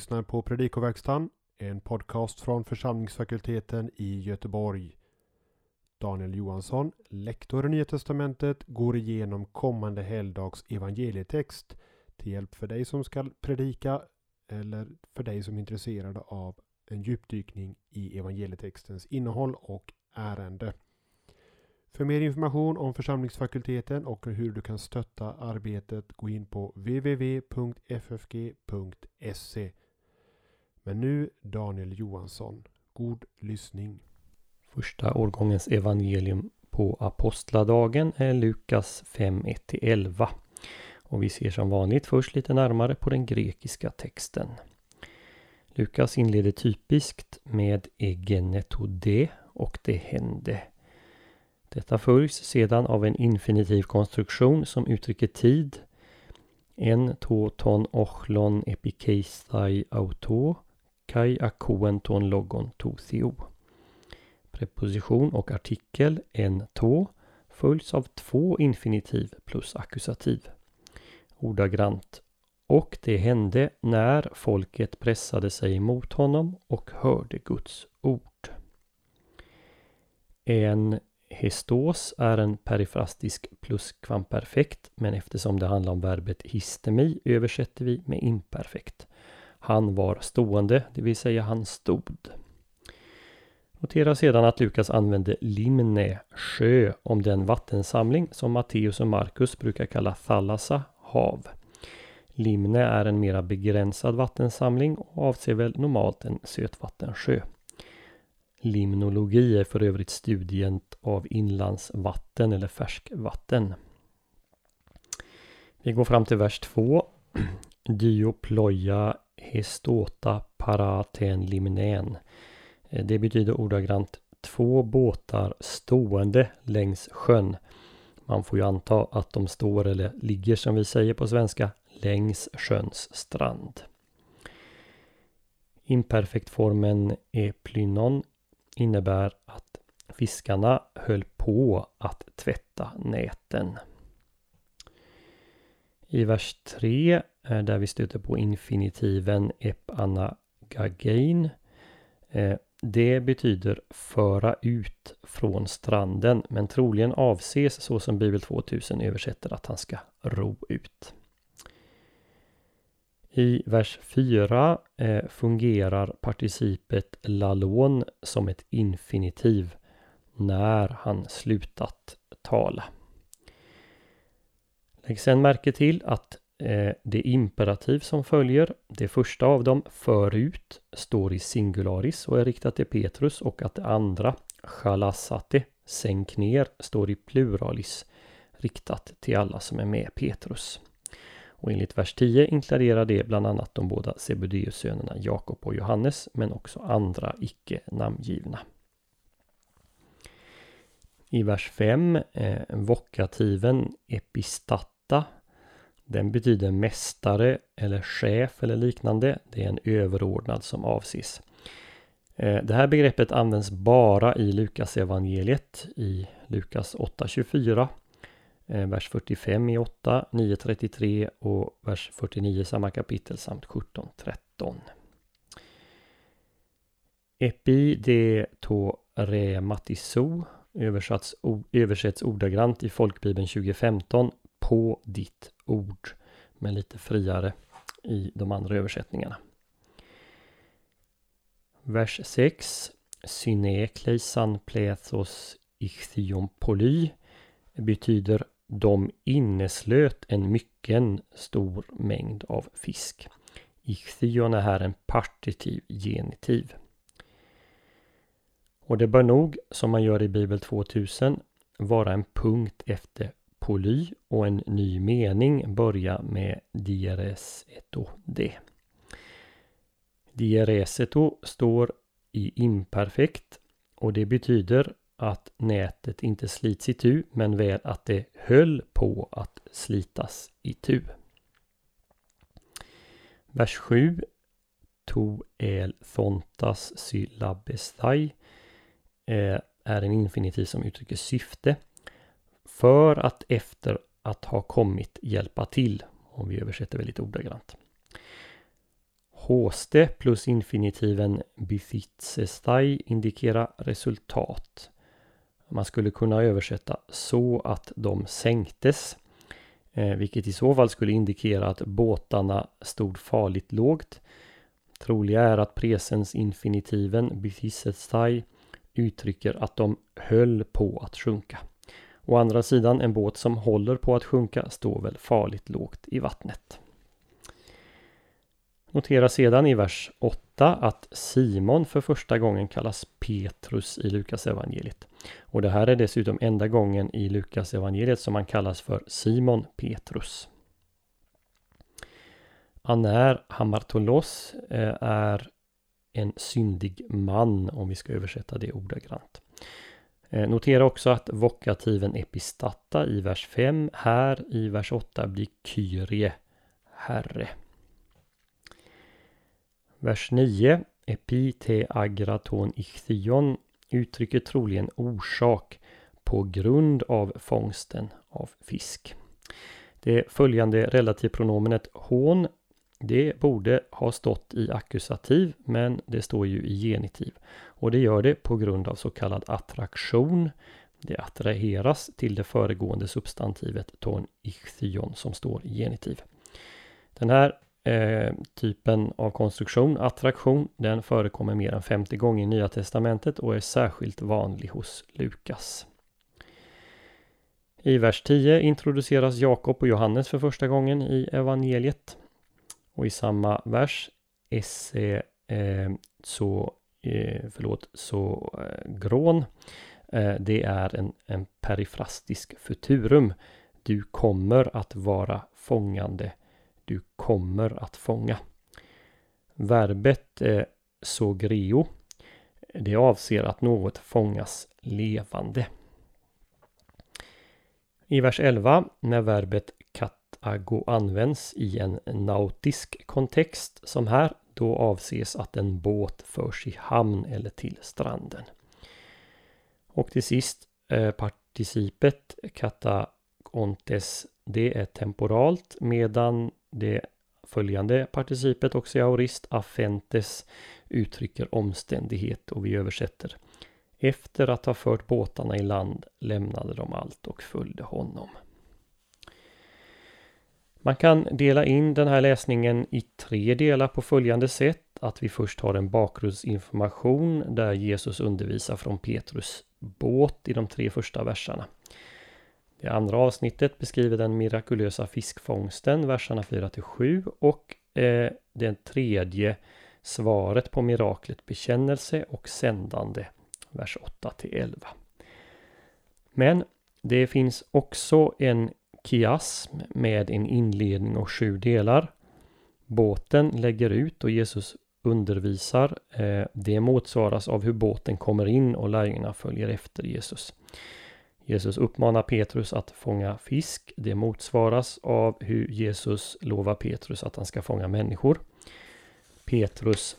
lyssnar på Predikoverkstan, en podcast från församlingsfakulteten i Göteborg. Daniel Johansson, lektor i Nya Testamentet, går igenom kommande helgdags evangelietext till hjälp för dig som ska predika eller för dig som är intresserad av en djupdykning i evangelietextens innehåll och ärende. För mer information om församlingsfakulteten och hur du kan stötta arbetet gå in på www.ffg.se. Men nu Daniel Johansson. God lyssning. Första årgångens evangelium på apostladagen är Lukas 5, 1-11. Och vi ser som vanligt först lite närmare på den grekiska texten. Lukas inleder typiskt med egenetode och det hände. Detta följs sedan av en infinitiv konstruktion som uttrycker tid. En to ton ochlon epikeistai auto kai akoen ton logon to theo. Preposition och artikel en to följs av två infinitiv plus ackusativ. Ordagrant. Och det hände när folket pressade sig emot honom och hörde Guds ord. En Histos är en perifrastisk pluskvamperfekt men eftersom det handlar om verbet histemi översätter vi med imperfekt. Han var stående, det vill säga han stod. Notera sedan att Lukas använde limne, sjö, om den vattensamling som Matteus och Markus brukar kalla thallassa, hav. Limne är en mera begränsad vattensamling och avser väl normalt en sötvattensjö. Limnologi är för övrigt studien av inlandsvatten eller färskvatten. Vi går fram till vers 2. Dioploja hestota paraten limnen. Eh, det betyder ordagrant två båtar stående längs sjön. Man får ju anta att de står eller ligger som vi säger på svenska längs sjöns strand. Imperfektformen eplynon innebär att fiskarna höll på att tvätta näten. I vers 3 Eh, där vi stöter på infinitiven epanagagein. Eh, det betyder föra ut från stranden men troligen avses så som Bibel 2000 översätter att han ska ro ut. I vers 4 eh, fungerar participet lalon som ett infinitiv när han slutat tala. Lägg sedan märke till att Eh, det imperativ som följer, det första av dem, förut, står i singularis och är riktat till Petrus och att det andra, chalassate, sänk ner, står i pluralis, riktat till alla som är med Petrus. Och enligt vers 10 inkluderar det bland annat de båda Sebedeus-sönerna Jakob och Johannes men också andra icke namngivna. I vers 5, eh, vokativen epistata, den betyder mästare eller chef eller liknande. Det är en överordnad som avses. Eh, det här begreppet används bara i Lukas evangeliet i Lukas 8.24 eh, vers 45 i 8, 9.33 och vers 49 i samma kapitel samt 17.13. Epi de to rematiso översätts, översätts ordagrant i Folkbibeln 2015 på ditt ord men lite friare i de andra översättningarna. Vers 6 Syne kleisan plethos ichthion poly betyder de inneslöt en mycket stor mängd av fisk. Ichthion är här en partitiv genitiv. Och det bör nog, som man gör i Bibel 2000, vara en punkt efter poly och en ny mening börja med dieres eto de. Dieres eto står i imperfekt och det betyder att nätet inte slits i tu men väl att det höll på att slitas i tu. Vers 7 To el thontas syllabestai eh, är en infinitiv som uttrycker syfte. För att efter att ha kommit hjälpa till. Om vi översätter väldigt ordagrant. Håste plus infinitiven befitsestai indikerar resultat. Man skulle kunna översätta så att de sänktes. Eh, vilket i så fall skulle indikera att båtarna stod farligt lågt. Troliga är att presens infinitiven befitsestai uttrycker att de höll på att sjunka. Å andra sidan, en båt som håller på att sjunka står väl farligt lågt i vattnet. Notera sedan i vers 8 att Simon för första gången kallas Petrus i Lukas evangeliet. Och det här är dessutom enda gången i Lukas evangeliet som han kallas för Simon Petrus. Aner Hamartolos eh, är en syndig man om vi ska översätta det ordagrant. Eh, notera också att vokativen epistata i vers 5 här i vers 8 blir Kyrie, Herre. Vers 9, epite agraton ichthion uttrycker troligen orsak på grund av fångsten av fisk. Det följande relativpronomenet hon det borde ha stått i ackusativ men det står ju i genitiv. Och det gör det på grund av så kallad attraktion. Det attraheras till det föregående substantivet ton ichthion som står i genitiv. Den här eh, typen av konstruktion, attraktion, den förekommer mer än 50 gånger i Nya Testamentet och är särskilt vanlig hos Lukas. I vers 10 introduceras Jakob och Johannes för första gången i evangeliet. Och i samma vers esse eh, så, Eh, förlåt, så eh, grån. Eh, det är en, en perifrastisk futurum. Du kommer att vara fångande. Du kommer att fånga. Verbet eh, sogreo. Det avser att något fångas levande. I vers 11 när verbet katago används i en nautisk kontext som här, då avses att en båt förs i hamn eller till stranden. Och till sist eh, participet kataontes, det är temporalt medan det följande participet auxiliaurist affentes uttrycker omständighet och vi översätter efter att ha fört båtarna i land lämnade de allt och följde honom. Man kan dela in den här läsningen i tre delar på följande sätt. Att vi först har en bakgrundsinformation där Jesus undervisar från Petrus båt i de tre första verserna. Det andra avsnittet beskriver den mirakulösa fiskfångsten, verserna 4 7 och eh, det tredje svaret på miraklet bekännelse och sändande, vers 8 11. Men det finns också en kiasm med en inledning och sju delar. Båten lägger ut och Jesus undervisar. Eh, det motsvaras av hur båten kommer in och lärjungarna följer efter Jesus. Jesus uppmanar Petrus att fånga fisk. Det motsvaras av hur Jesus lovar Petrus att han ska fånga människor. Petrus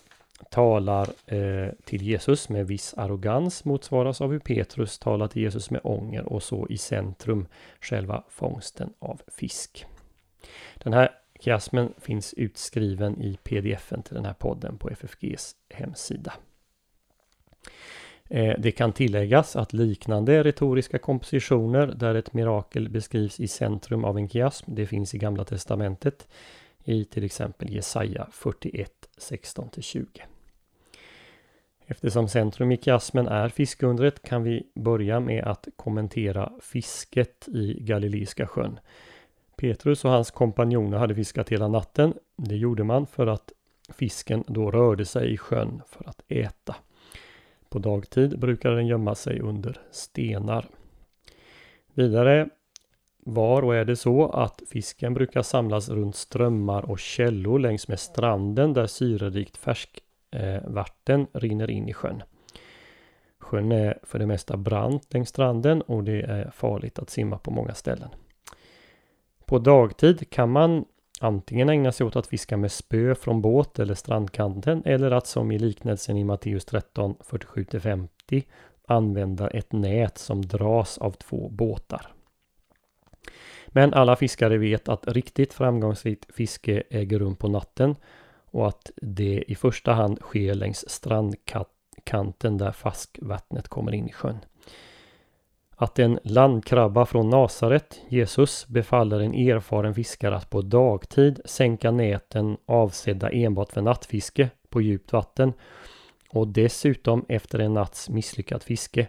talar eh, till Jesus med viss arrogans motsvaras av hur Petrus talar till Jesus med ånger och så i centrum själva fångsten av fisk. Den här kiasmen finns utskriven i pdfen till den här podden på FFGs hemsida. Eh, det kan tilläggas att liknande retoriska kompositioner där ett mirakel beskrivs i centrum av en kiasm, det finns i Gamla Testamentet i till exempel Jesaja 41, 16-20. Eftersom centrum i kiasmen är fiskundret kan vi börja med att kommentera fisket i Galileiska sjön. Petrus och hans kompanjoner hade fiskat hela natten. Det gjorde man för att fisken då rörde sig i sjön för att äta. På dagtid brukade den gömma sig under stenar. Vidare var och är det så att fisken brukar samlas runt strömmar och källor längs med stranden där syrerikt Eh, vatten rinner in i sjön. Sjön är för det mesta brant längs stranden och det är farligt att simma på många ställen. På dagtid kan man antingen ägna sig åt att fiska med spö från båt eller strandkanten eller att som i liknelsen i Matteus 13 47-50 använda ett nät som dras av två båtar. Men alla fiskare vet att riktigt framgångsrikt fiske äger rum på natten och att det i första hand sker längs strandkanten där faskvattnet kommer in i sjön. Att en landkrabba från Nasaret, Jesus, befaller en erfaren fiskare att på dagtid sänka näten avsedda enbart för nattfiske på djupt vatten och dessutom efter en natts misslyckat fiske.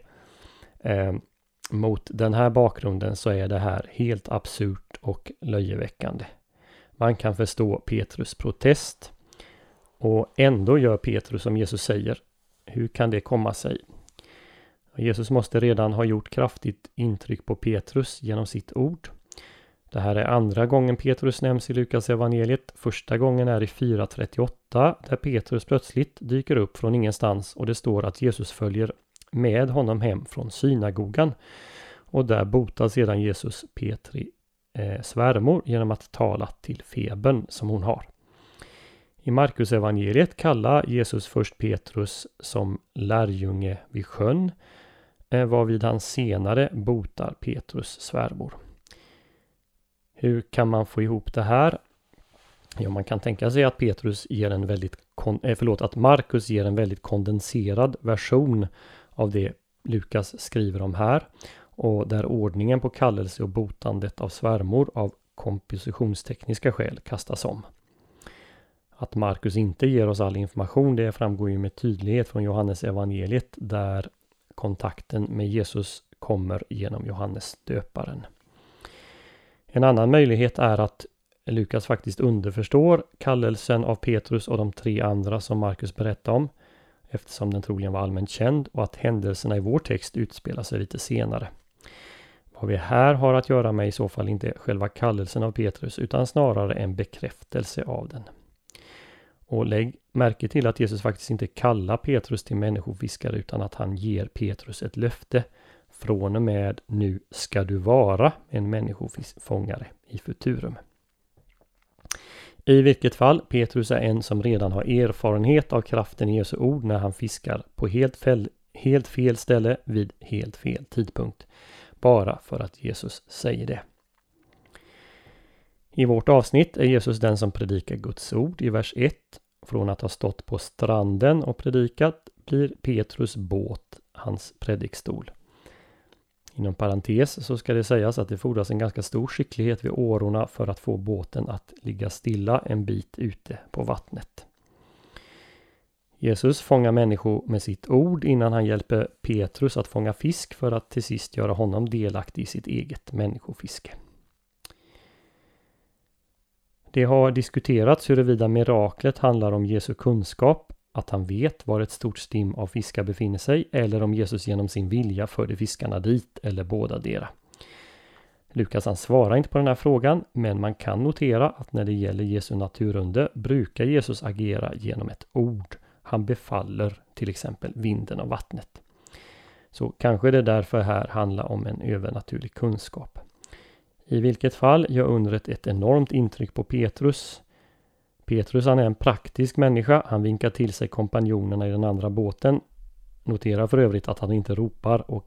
Eh, mot den här bakgrunden så är det här helt absurt och löjeväckande. Man kan förstå Petrus protest och ändå gör Petrus som Jesus säger. Hur kan det komma sig? Jesus måste redan ha gjort kraftigt intryck på Petrus genom sitt ord. Det här är andra gången Petrus nämns i Lukas evangeliet. Första gången är i 4.38 där Petrus plötsligt dyker upp från ingenstans och det står att Jesus följer med honom hem från synagogan. Och där botar sedan Jesus Petri eh, svärmor genom att tala till febern som hon har. I Markus evangeliet kallar Jesus först Petrus som lärjunge vid sjön eh, varvid han senare botar Petrus svärmor. Hur kan man få ihop det här? Ja, man kan tänka sig att Petrus ger en väldigt, eh, förlåt, att Markus ger en väldigt kondenserad version av det Lukas skriver om här och där ordningen på kallelse och botandet av svärmor av kompositionstekniska skäl kastas om. Att Markus inte ger oss all information det framgår ju med tydlighet från Johannes evangeliet där kontakten med Jesus kommer genom Johannes döparen. En annan möjlighet är att Lukas faktiskt underförstår kallelsen av Petrus och de tre andra som Markus berättar om eftersom den troligen var allmänt känd och att händelserna i vår text utspelar sig lite senare. Vad vi här har att göra med i så fall inte själva kallelsen av Petrus utan snarare en bekräftelse av den. Och lägg märke till att Jesus faktiskt inte kallar Petrus till människofiskare utan att han ger Petrus ett löfte. Från och med nu ska du vara en människofångare i futurum. I vilket fall, Petrus är en som redan har erfarenhet av kraften i Jesu ord när han fiskar på helt fel, helt fel ställe vid helt fel tidpunkt. Bara för att Jesus säger det. I vårt avsnitt är Jesus den som predikar Guds ord i vers 1. Från att ha stått på stranden och predikat blir Petrus båt hans predikstol. Inom parentes så ska det sägas att det fordras en ganska stor skicklighet vid årorna för att få båten att ligga stilla en bit ute på vattnet. Jesus fångar människor med sitt ord innan han hjälper Petrus att fånga fisk för att till sist göra honom delaktig i sitt eget människofiske. Det har diskuterats huruvida miraklet handlar om Jesu kunskap, att han vet var ett stort stim av fiskar befinner sig, eller om Jesus genom sin vilja förde fiskarna dit, eller båda dera. Lukas han svarar inte på den här frågan, men man kan notera att när det gäller Jesu naturunde brukar Jesus agera genom ett ord. Han befaller till exempel vinden och vattnet. Så kanske det därför här handlar om en övernaturlig kunskap. I vilket fall gör undret ett enormt intryck på Petrus. Petrus han är en praktisk människa. Han vinkar till sig kompanjonerna i den andra båten. Notera för övrigt att han inte ropar och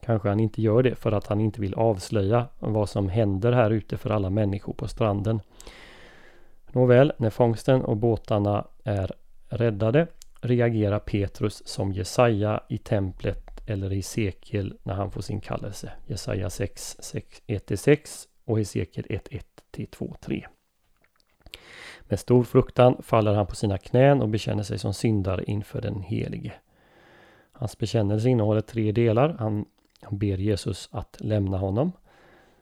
kanske han inte gör det för att han inte vill avslöja vad som händer här ute för alla människor på stranden. Nåväl, när fångsten och båtarna är räddade reagerar Petrus som Jesaja i templet eller Hesekiel när han får sin kallelse. Jesaja 6, 1-6 och Hesekiel 1, 1-2-3. Med stor fruktan faller han på sina knän och bekänner sig som syndare inför den helige. Hans bekännelse innehåller tre delar. Han, han ber Jesus att lämna honom.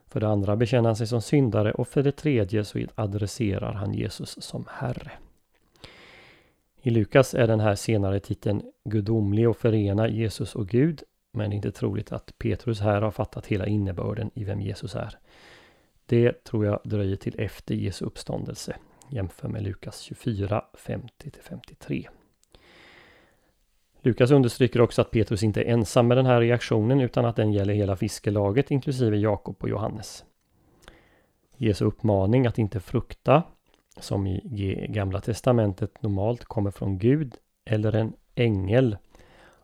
För det andra bekänner han sig som syndare och för det tredje så adresserar han Jesus som Herre. I Lukas är den här senare titeln gudomlig och förena Jesus och Gud. Men det är inte troligt att Petrus här har fattat hela innebörden i vem Jesus är. Det tror jag dröjer till efter Jesu uppståndelse. Jämför med Lukas 24, 50-53. Lukas understryker också att Petrus inte är ensam med den här reaktionen utan att den gäller hela fiskelaget inklusive Jakob och Johannes. Jesu uppmaning att inte frukta som i Gamla Testamentet normalt kommer från Gud eller en ängel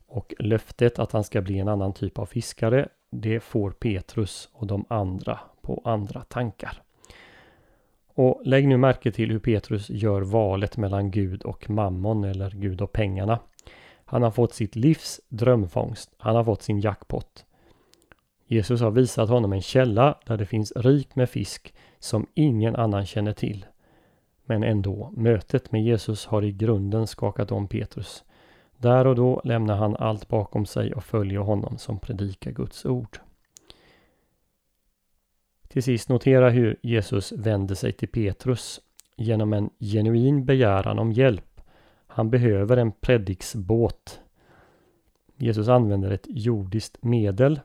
och löftet att han ska bli en annan typ av fiskare det får Petrus och de andra på andra tankar. Och lägg nu märke till hur Petrus gör valet mellan Gud och mammon eller Gud och pengarna. Han har fått sitt livs drömfångst. Han har fått sin jackpot. Jesus har visat honom en källa där det finns rikt med fisk som ingen annan känner till. Men ändå, mötet med Jesus har i grunden skakat om Petrus. Där och då lämnar han allt bakom sig och följer honom som predikar Guds ord. Till sist notera hur Jesus vänder sig till Petrus genom en genuin begäran om hjälp. Han behöver en prediksbåt. Jesus använder ett jordiskt medel,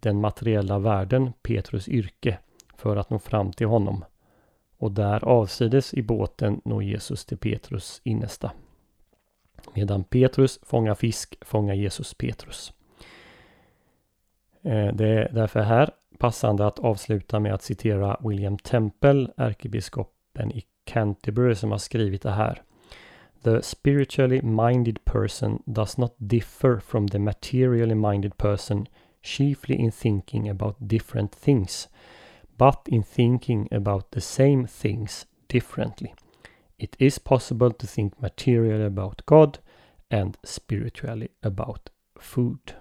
den materiella världen, Petrus yrke, för att nå fram till honom. Och där avsides i båten når Jesus till Petrus innesta. Medan Petrus fångar fisk fångar Jesus Petrus. Eh, det är därför här passande att avsluta med att citera William Temple, ärkebiskopen i Canterbury som har skrivit det här. The spiritually minded person does not differ from the materially minded person chiefly in thinking about different things, but in thinking about the same things differently. It is possible to think materially about God and spiritually about food.